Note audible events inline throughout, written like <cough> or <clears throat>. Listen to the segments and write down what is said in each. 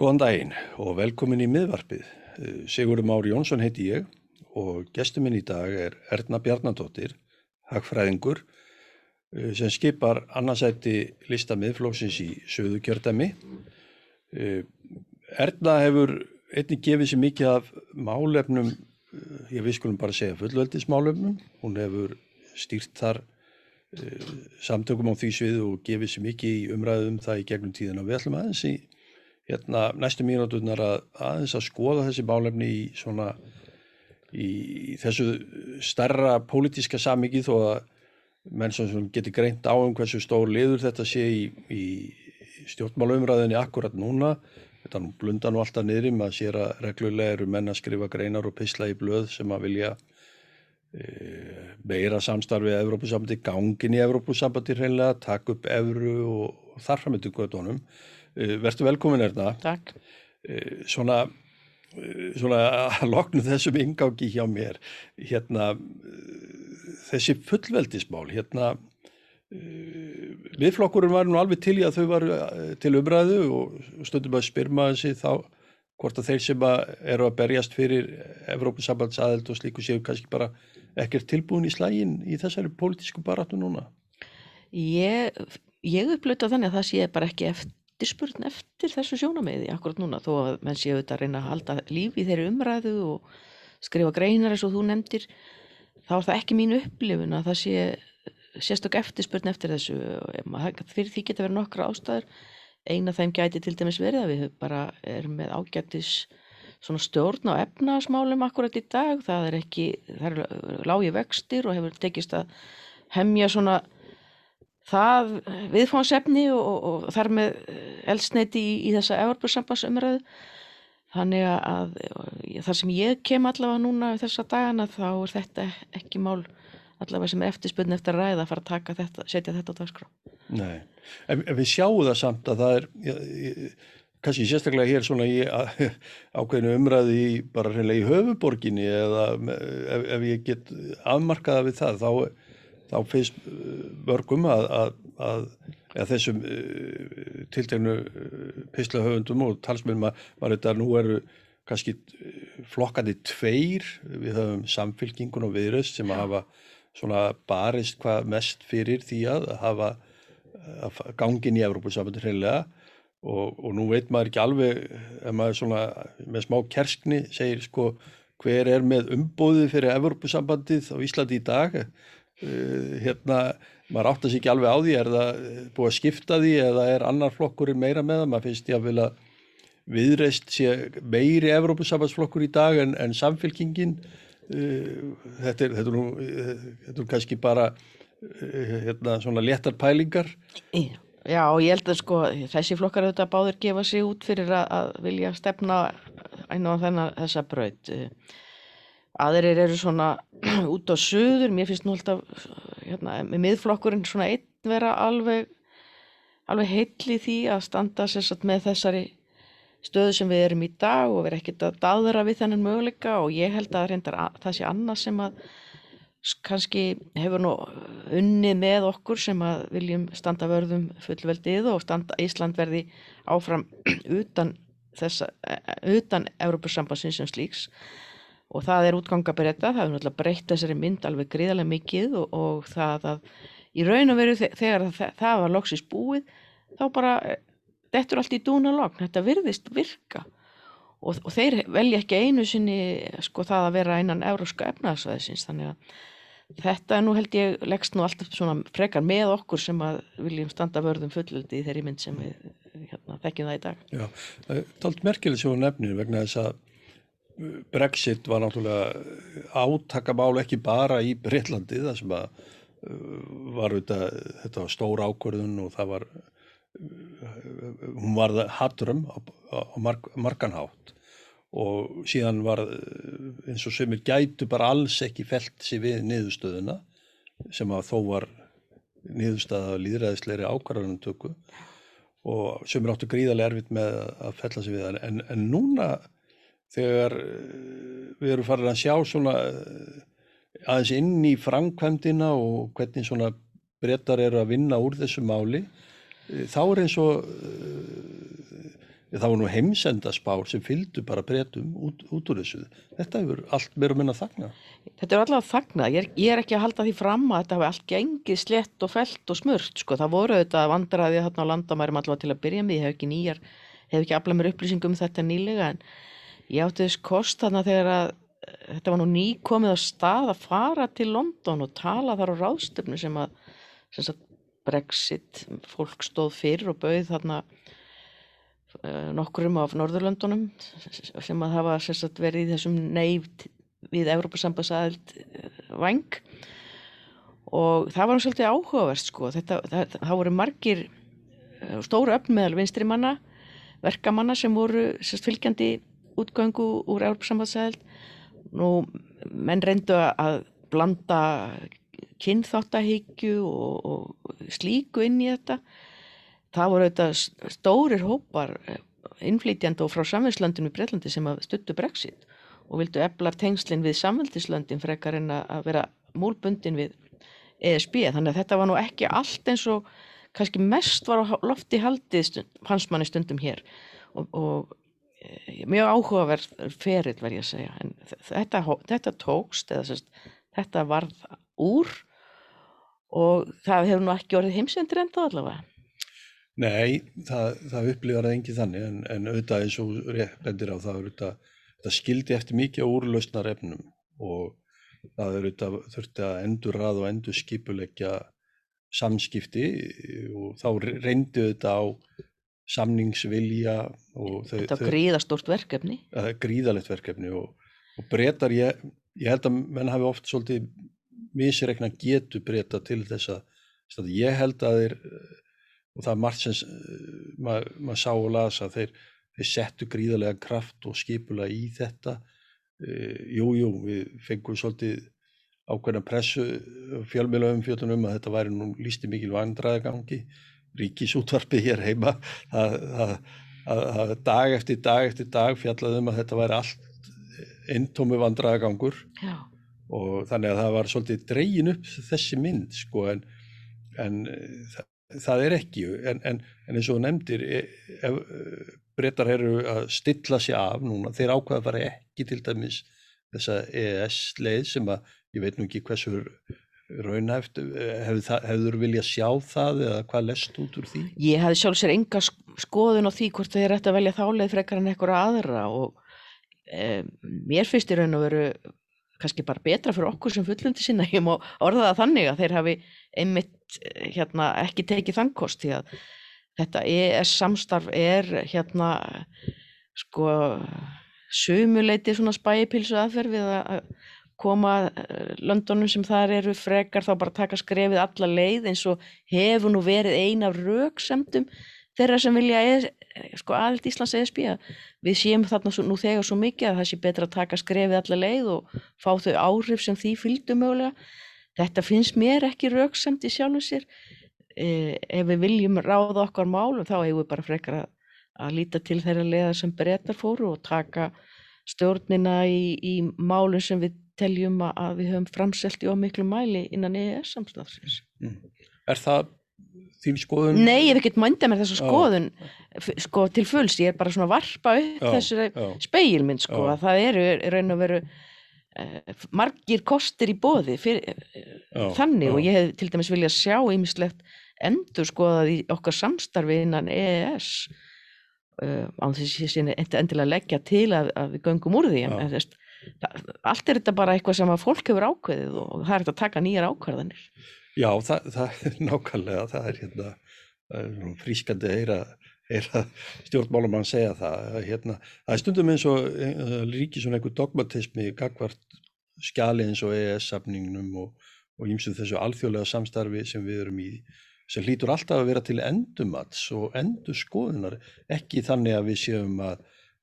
Góðan daginn og velkomin í miðvarpið. Eh, Sigurður Mári Jónsson heiti ég og gestur minn í dag er Erna Bjarnadóttir, hagfræðingur, eh, sem skipar annarsætti lista miðflóksins í söðu kjördæmi. Eh, Erna hefur einnig gefið sér mikið af málefnum, ég við skulum bara segja fullveldismálefnum. Hún hefur stýrt þar samtökum á því sviðu og gefið sér mikið í umræðum það í gegnum tíðina. Við ætlum aðeins í hérna, næstu mínúturnar að aðeins að skoða þessi málefni í, svona, í þessu starra pólitíska samiki þó að menn sem getur greint á um hversu stór liður þetta sé í, í stjórnmálaumræðinni akkurat núna. Þetta nú blunda nú alltaf niður að sér að reglulega eru menn að skrifa greinar og pisla í blöð sem að vilja e, meira samstarfið Evrópusambandi, gangin í Evrópusambandi hreinlega, takk upp Evru og, og þarframöndu gödunum Eh, Verður velkomin erna. Takk. Eh, svona, eh, svona að loknu þessum ingáki hjá mér, hérna, þessi fullveldismál, hérna, viðflokkurinn var nú alveg til í að þau var til umræðu og stundum að spyrma þessi þá hvort að þeir sem að eru að berjast fyrir Evrópussambandsaðeld og slíku séu kannski bara ekkert tilbúin í slægin í þessari pólitísku baratu núna? Ég, ég upplöta þannig að það sé bara ekki eftir eftirspurn eftir þessu sjónameði akkurat núna þó að menn séu þetta að reyna að halda lífi þeirri umræðu og skrifa greinar eins og þú nefndir þá er það ekki mín upplifun að það sé sérstök eftirspurn eftir þessu. Fyrir því geta verið nokkra ástæður. Eina þeim gæti til dæmis verið að við bara erum með ágættis svona stjórn á efnasmálum akkurat í dag, það er ekki það er lági vextir og hefur tekist að hemja svona það viðfáðsefni og, og, þar með eldsneiti í, í þessa Evropasambansumræðu þannig að þar sem ég kem allavega núna þessa dagana þá er þetta ekki mál allavega sem er eftirspunni eftir að ræða að fara að taka þetta, setja þetta á dagskrá. Nei, en, við sjáum það samt að það er kannski sérstaklega hér svona í <laughs> ákveðinu umræði í bara reynilega í höfuborginni eða ef, ef ég get afmarkaða við það þá þá finnst vörgum uh, að, að, að, að þessum uh, tiltegnu uh, pislahöfundum og talsminn maður þetta nú eru kannski flokkandi tveir, við höfum samfylkingun og viðröst sem að hafa svona barist hvað mest fyrir því að hafa gangin í Evrópussambundur hreinlega. Og, og nú veit maður ekki alveg ef maður svona með smá kerskni segir sko hver er með umbóði fyrir Evrópussambandið á Íslandi í dag hérna, maður átt að sé ekki alveg á því er það búið að skipta því eða er annar flokkur meira með það, maður finnst ég að vilja viðreist sé meiri Evrópusambansflokkur í dag en, en samfélkingin uh, þetta, er, þetta, er nú, þetta er kannski bara hérna, svona léttar pælingar. Já, og ég held að sko þessi flokkar auðvitað báður gefa sig út fyrir að, að vilja stefna einu á þennan þessa braut aðrir eru svona <clears throat> út á söður, mér finnst nú alltaf hérna, miðflokkurinn svona einn vera alveg alveg heitli því að standa sagt, með þessari stöðu sem við erum í dag og vera ekkert að daðra við þennan möguleika. Og ég held að reyndar að það sé annað sem að kannski hefur nú unnið með okkur sem að viljum standa vörðum fullveldið og standa Ísland verði áfram <clears throat> utan þessa, utan Európa-sambansins sem slíks og það er útgangabretta, það er náttúrulega breytt þessari mynd alveg gríðarlega mikið og, og það að í raun og veru þegar það, það var loksist búið þá bara, þetta er allt í dúna logn, þetta virðist virka. Og, og þeir velja ekki einu sinni sko það að vera einan euróska efnaðsvæðisins, þannig að þetta er nú held ég leggst nú alltaf svona frekar með okkur sem að viljum standa vörðum fullöldi í þeirri mynd sem við hérna, þekkjum það í dag. Já, það er talt merkilegt svo nefnir vegna þess að Brexit var náttúrulega átakamál ekki bara í Breitlandi það sem að uh, var þetta, þetta var stór ákvörðun og það var uh, hún var hatturum á, á mark, marganhátt og síðan var eins og semir gætu bara alls ekki felt sér við niðurstöðuna sem að þó var niðurstöða líðræðisleiri ákvarðunum tökku og semir áttu gríðarlega erfitt með að fella sér við en, en núna þegar eh, við erum farin að sjá svona eh, aðeins inn í framkvæmdina og hvernig svona brettar eru að vinna úr þessu máli eh, þá er eins og það var nú heimsendaspár sem fylgdu bara breytum út, út úr þessu. Þetta hefur allt meira minna þagna. Þetta er allavega þagnað. Ég er, ég er ekki að halda því fram að þetta hafi allt gengið slett og felt og smurt. Sko. Það voru þetta vandræði þarna á landamærum allavega til að byrja með. Ég hef ekki nýjar, hef ekki aflað mér upplýsingum um þetta nýlega en ég átti þess kost þarna þegar að þetta var nú ný komið á stað að fara til London og tala þar á ráðstöfnu sem að sem sagt, Brexit fólk stóð fyrir og bauð þarna uh, nokkurum af Norðurlöndunum sem að hafa sem sagt, verið í þessum neyft við Európa-sambandsaðild uh, vang og það var nú svolítið áhugaverst sko. Þetta, það, það voru margir stóru öfn meðal vinstri manna verkamanna sem voru sagt, fylgjandi útgöngu úr Európa-sambandsaðild nú menn reyndu að blanda kynþáttahyggju og, og slíku inn í þetta. Það voru auðvitað stórir hópar eh, innflýtjandi og frá samvegslöndinu í Breitlandi sem stuttu brexit og vildu efla tengslinn við samveldislöndin frekar en að vera múlbundin við ESB þannig að þetta var nú ekki allt eins og kannski mest var á lofti haldið stund, hans manni stundum hér. Og, og mjög áhugaverð ferill verð ég að segja. En þetta, þetta tókst eða sérst, þetta varð úr og það hefur nú ekki orðið heimsendur enda allavega. Nei, það, það upplifar það engi þannig en, en auðvitað eins og bendir á það auðvitað, það skildi eftir mikið úrlausnar efnum og það auðvitað þurfti að endur rað og endur skipuleggja samskipti og þá reyndi auðvitað á samningsvilja Þetta var gríðastort verkefni. Gríðalegt verkefni og, og breytar ég, ég held að menn hafi oft svolítið misreikna getu breyta til þess að ég held að þeir og það er margt sem uh, maður mað sá og lasa þeir, þeir settu gríðarlega kraft og skipula í þetta. Jújú, jú, við fengum svolítið ákveðna pressu fjölmjölaum fjöldunum að þetta væri nú lísti mikil vandraðagangi ríkisútvarpið hér heima að, dag eftir dag eftir dag fjallaðum að þetta væri allt eintómi vandraðagangur og þannig að það var svolítið dreyin upp þessi mynd sko en, en það það er ekki, en, en, en eins og nefndir, e, ef e, breytar eru að stilla sér af núna, þeir ákvaða að fara ekki til dæmis þessa EES-leið sem að ég veit nú ekki hversu raunhæft, hefur þú viljað sjá það eða hvað lest út úr því? Ég hefði sjálf sér enga skoðun á því hvort þið er rétt að velja þáleið frekar en eitthvað aðra og e, mér finnst í raun og veru kannski bara betra fyrir okkur sem fullundi sinna, <laughs> ég má orða það þannig að þeir hafi einmitt hérna, ekki tekið þangkost því að þetta ES samstarf er hérna sko sumuleiti svona spæpilsu aðferð við að koma eh, löndunum sem þar eru frekar þá bara taka skrefið alla leið eins og hefur nú verið ein af rauksemdum þeirra sem vilja e sko, aðild Íslands ESB við séum þarna nú þegar svo mikið að það sé betra að taka skrefið alla leið og fá þau áhrif sem því fylgdu mögulega. Þetta finnst mér ekki rauksamt í sjálfum sér. E, ef við viljum ráða okkar málum þá hefur við bara frekar að, að líta til þeirra leiðar sem breytar fóru og taka stjórnina í, í málum sem við teljum að við höfum framselt í ómiklu mæli innan EES samstafsins mm. Er það þín skoðun? Nei, ég hef ekkert mændað mér þessa skoðun sko til fulls, ég er bara svona varpa upp já, þessu speilmynd sko já. að það eru raun og veru uh, margir kostir í bóði fyrir, uh, þannig. Og ég hef til dæmis viljað sjá ýmislegt endur skoðað í okkar samstarfi innan EES uh, án þess að ég endilega leggja til að, að við göngum úr því. En þess, það, allt er þetta bara eitthvað sem að fólk hefur ákveðið og það er þetta að taka nýjar ákvarðanir Já, það, það er <laughs> nákvæmlega, það er hérna frískandi að heyra, heyra stjórnmálumann segja það. Hérna, það er stundum eins og líki svona einhver dogmatismi gagvart skjali eins og EES-safningnum og ímsum þessu alþjóðlega samstarfi sem við erum í sem hlýtur alltaf að vera til endumats og endur skoðunar, ekki þannig að við séum að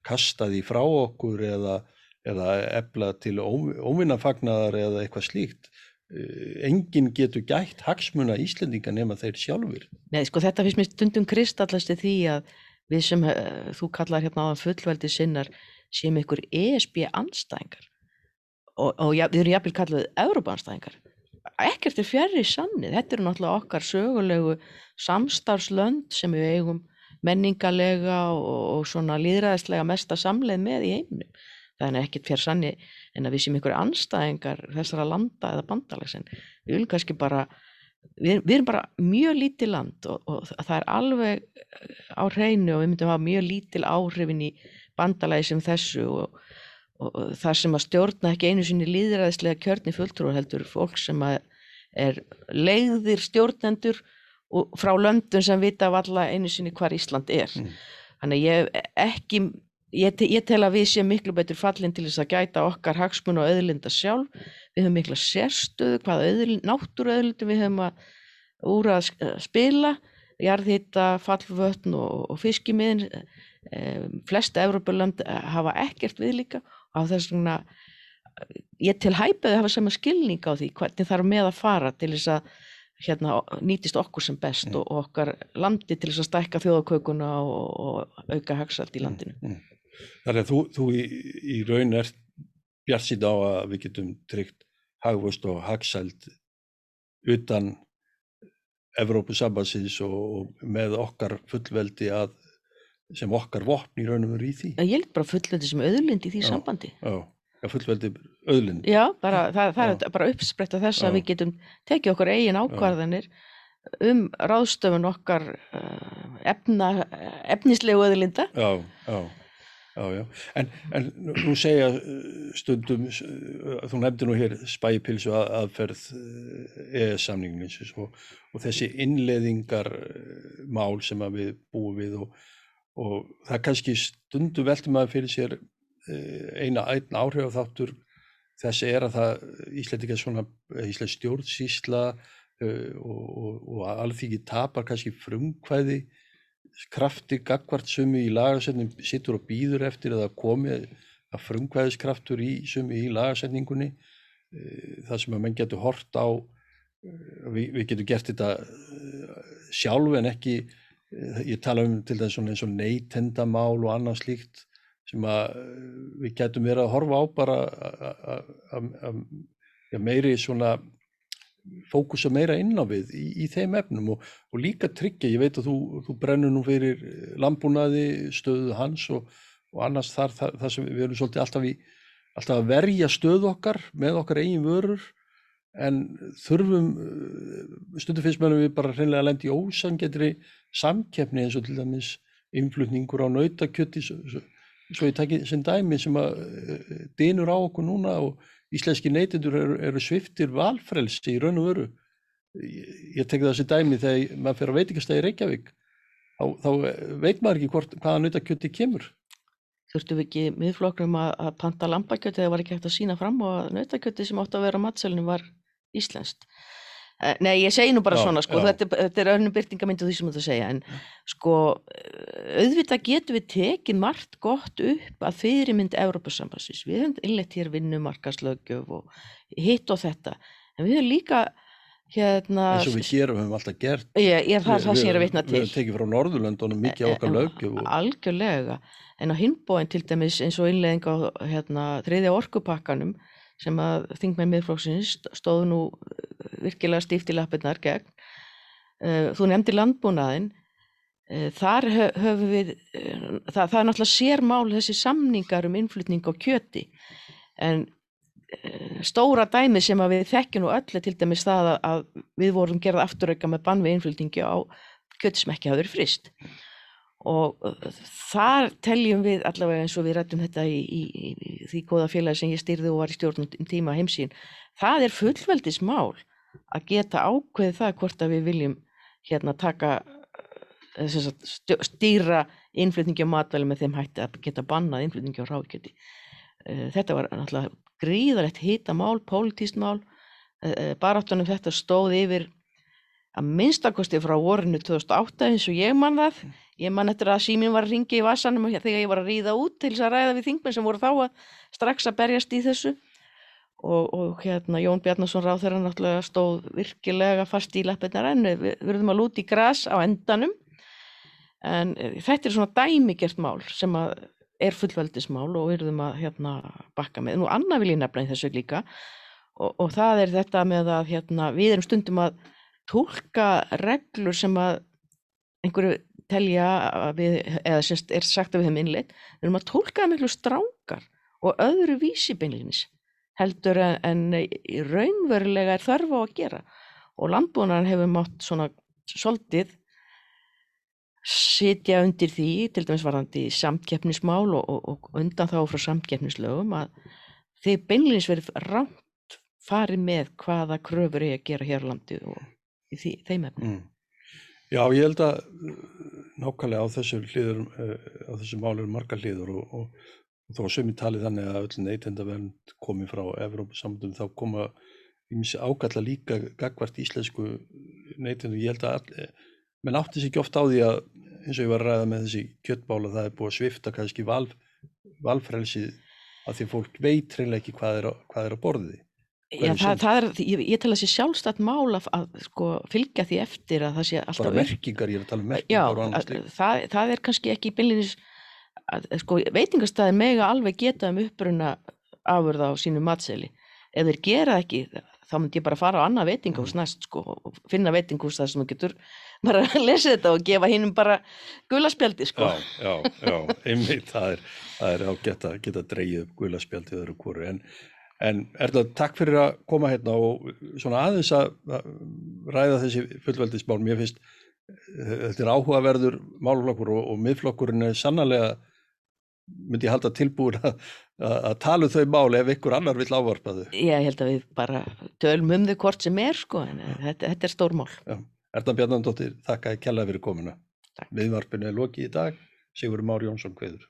kasta því frá okkur eða, eða ebla til óvinnafagnar eða eitthvað slíkt Eh, enginn getur gætt hagsmuna Íslendinga nema þeir sjálfur. Nei, sko þetta finnst mér stundum kristallast í því að við sem uh, þú kallar hérna á fullveldi sinnar sem ykkur ESB anstæðingar og, og ja, við erum jafnvel kallað Európa anstæðingar. Ekkert er fjari sannið, þetta eru náttúrulega okkar sögulegu samstarfslönd sem við eigum menningalega og, og svona líðræðislega mesta samleið með í heiminum. Er ekkert fyrir sanni en að við séum einhverju anstæðingar þessara landa eða bandalags en við viljum kannski bara, við, við erum bara mjög lítið land og, og það er alveg á hreinu og við myndum hafa mjög lítil áhrifin í bandalagi sem þessu og, og, og það sem að stjórna ekki einu sinni líðræðislega kjörni fulltrú heldur fólk sem að er leiðir stjórnendur frá löndum sem vita af alla einu sinni hvar Ísland er. Mm. Þannig að ég hef ekki, ég, te- ég tel að við séum miklu betur fallin til þess að gæta okkar hagsmun og auðlinda sjálf. Við höfum mikla sérstöðu, hvað auðlind, náttúruauðlindum við höfum að úr að að spila, jarðhita, fallvötn og, og fiskimiðin. Um, flesta Evrópulönd hafa ekkert við líka vegna ég til hæpaði hafa sama skilning á því hvernig þarf með að fara til þess að hérna, nýtist okkur sem best og, og okkar landi til þess að stækka þjóðakökuna og, og auka hagsalt í landinu. Mm. Þannig að þú, þú í, í raun er bjart síðan á að við getum tryggt hagvöst og hagsæld utan Evrópusambansins og, og með okkar fullveldi að sem okkar vopn í raunum eru í því. Ég held bara fullöndi sem auðlind í því Já. sambandi. Já, já fullveldi auðlind. Já, bara, það, það Já. er bara uppspretta þess að við getum tekið okkur eigin ákvarðanir um ráðstöfun okkar uh, efna, efnislegu auðlinda. Já, já, já, já. En, en nú- segja uh, stundum, uh, þú nefndi nú hér spæpilsu að, aðferð EES-samningnins og, og þessi innleðingar uh, mál sem að við búum við og, og það kannski stundum veltum maður fyrir sér uh, eina einn áhrif þáttur þessi er að það Íslandika svona Ísland stjórnsýsla uh, og, og, alþýki tapar kannski frumkvæði krafti gagvart sumu í lagasetning sittur og býður eftir að það komi að frumkvæðiskraftur í sumu í lagasetningunni eh, það sem að menn getur hort á eh, við, við getum gert þetta eh, sjálf en ekki ég tala um til þess eins og neytendamál og annað slíkt sem að við getum verið að horfa á bara að- meiri svona fókusa meira inn á við í, í þeim efnum og, og líka tryggja, ég veit að þú, þú brennur nú fyrir lambúnaði, stöðu hans og, og annars þar, þar, þar sem við erum svolítið alltaf, í, alltaf að verja stöðu okkar með okkar eigin vörur. En þurfum, eh, stundum finnst meðan við bara hreinlega að lendi í ósangetri samkeppni eins og til dæmis innflutningur á nautakjöti svo, svo, svo ég taki sem dæmi sem að eh, dynur á okkur núna og íslenski neytendur eru, eru sviftir valfrelsi í raun og veru. Ég, ég tek það sem dæmi þegar maður fyrir að veitingastæði Reykjavík, þá, þá veit maður ekki hvort, hvaða nautakjöti kemur. Þurftum við ekki miðflokknum að, að panta lambakjöti eða var ekki hægt að sína fram og að nautakjöti sem átti að vera á matselinu var íslenskt. Eh, Nei, ég segi nú bara Já, svona, sko, já. þetta, er- þetta er önnum byrtingamyndu því sem þú segja, en sko, eh, auðvitað getum við tekið margt gott upp að fyrirmynd Evrópusambansins. Við höfum innleitt hér vinnumarkaslöggjöf og hitt og þetta, en við höfum líka, hérna, eins og við gerum, höfum alltaf gert. ég, ég, það er það Við- við- Við höfum tekið frá Norðurlöndunum mikið á okkar löggjöf og Algjörlega, en á hinbóin til dæmis eins og innleðing á hérna, þriðja orkupakkanum sem að þingmenn miðflokksins stóðu nú eh, virkilega stíft í lappirnar gegn. Uh, þú nefndi landbúnaðinn, uh, þar hö- höfum við, það, það er náttúrulega sérmál þessi samningar um innflutning á kjöti, en stóra dæmi sem að við þekkjum nú öll er til dæmis það að, við vorum gerða afturauka með bann við innflutningi á kjöti sem ekki hafði verið frist og uh, þar teljum við allavega eins og við rættum þetta í, í, í, því góða félagi sem ég styrði og var í stjórnum um tíma heimsín það er fullveldismál að geta ákveðið það hvort að við viljum hérna taka stjó- stýra innflutningi á matvæli með þeim hætti að geta bannað innflutningi á ráðkjöti þetta var náttúrulega gríðarlegt hitamál, pólitískt mál. Baráttunum þetta stóð yfir að minnstakosti frá vorinu 2008 eins og ég man það. Ég man eftir að síminn var að ringi í vasanum þegar ég var að ríða út til þess að ræða við þingmenn sem voru þá að strax að berjast í þessu. Og, og hérna Jón Bjarnason ráð þeirra náttúrulega stóð virkilega fast í leppirnar en við verðum að lúti í gras á endanum. En eh, þetta er svona dæmigert mál sem að er fullveldismál og við verðum að hérna bakka með. Nú annað vil ég nefna í þessu líka. Og, og það er þetta með að hérna, við erum stundum að tólka reglur sem að einhverju telja við, eða semst er sagt að við hefum innleitt, við erum að tólka það miklu stránkar og öðru vísi beinlinis heldur en, en raunverulega er þörf á að gera. Og landbúnaðan hefur mátt svona svolítið sitja undir því, til dæmis varðandi samkeppnismál og, og, og undan þá frá samkeppnislögum að þið beinleins verið rámt farið með hvaða kröfur er að gera hér á landi og í því, þeim efnum. Mm. Já, ég held að uh, nákvæmlega á þessu hliður, uh, á þessu málur margar hliður og, og, og þó sem ég tali þannig að öll neytendavernd komi frá Evrópusamundum þá koma ágalla líka gagvart íslensku neytendum. Ég held að all, menn átti sér ekki oft á því að eins og ég var að ræða með þessi kjöttbála það er búið að svifta kannski val, valfrelsið að því fólk veit reynilega ekki hvað er, hvað er að borði. Já, það, það er, ég, ég tel að sé sjálfstætt mál að, að sko, fylgja því eftir að það sé alltaf Bara merkingar, ég er að tala um Já, merkingar og annars að, líka. það, það er kannski ekki beinlinis að, sko, veitingastæði mega alveg geta um uppruna afurða á sínu matseli. Ef þeir gera ekki, þá myndi ég bara fara á annað veitingahús Mm. næst, sko, og finna veitingahús þar sem þú getur bara <laughs> að lesa þetta og gefa hinnum bara gulaspjaldi, sko. Já, já, já, einmitt, það er, það er ágætt að geta dreigið upp guðlaspjaldi öðru hvoru. En, en Erla, takk fyrir að koma hérna og svona aðeins að ræða þessi fullveldismál. Mér finnst eh, þetta er áhugaverður málflokkur og, og miðflokkurinn er sannlega, myndi ég halda tilbúin að, að, tala um þau mál ef ykkur annar vill ávarpa þau. Ég held að við bara tölum um þau hvort sem er, sko, en þetta, þetta er stór mál. Já. Erla Bjarnandóttir, þakka að kella fyrir komuna. Takk. Miðvarpinu er lokið í dag. Sigur Már Jónsson kveður.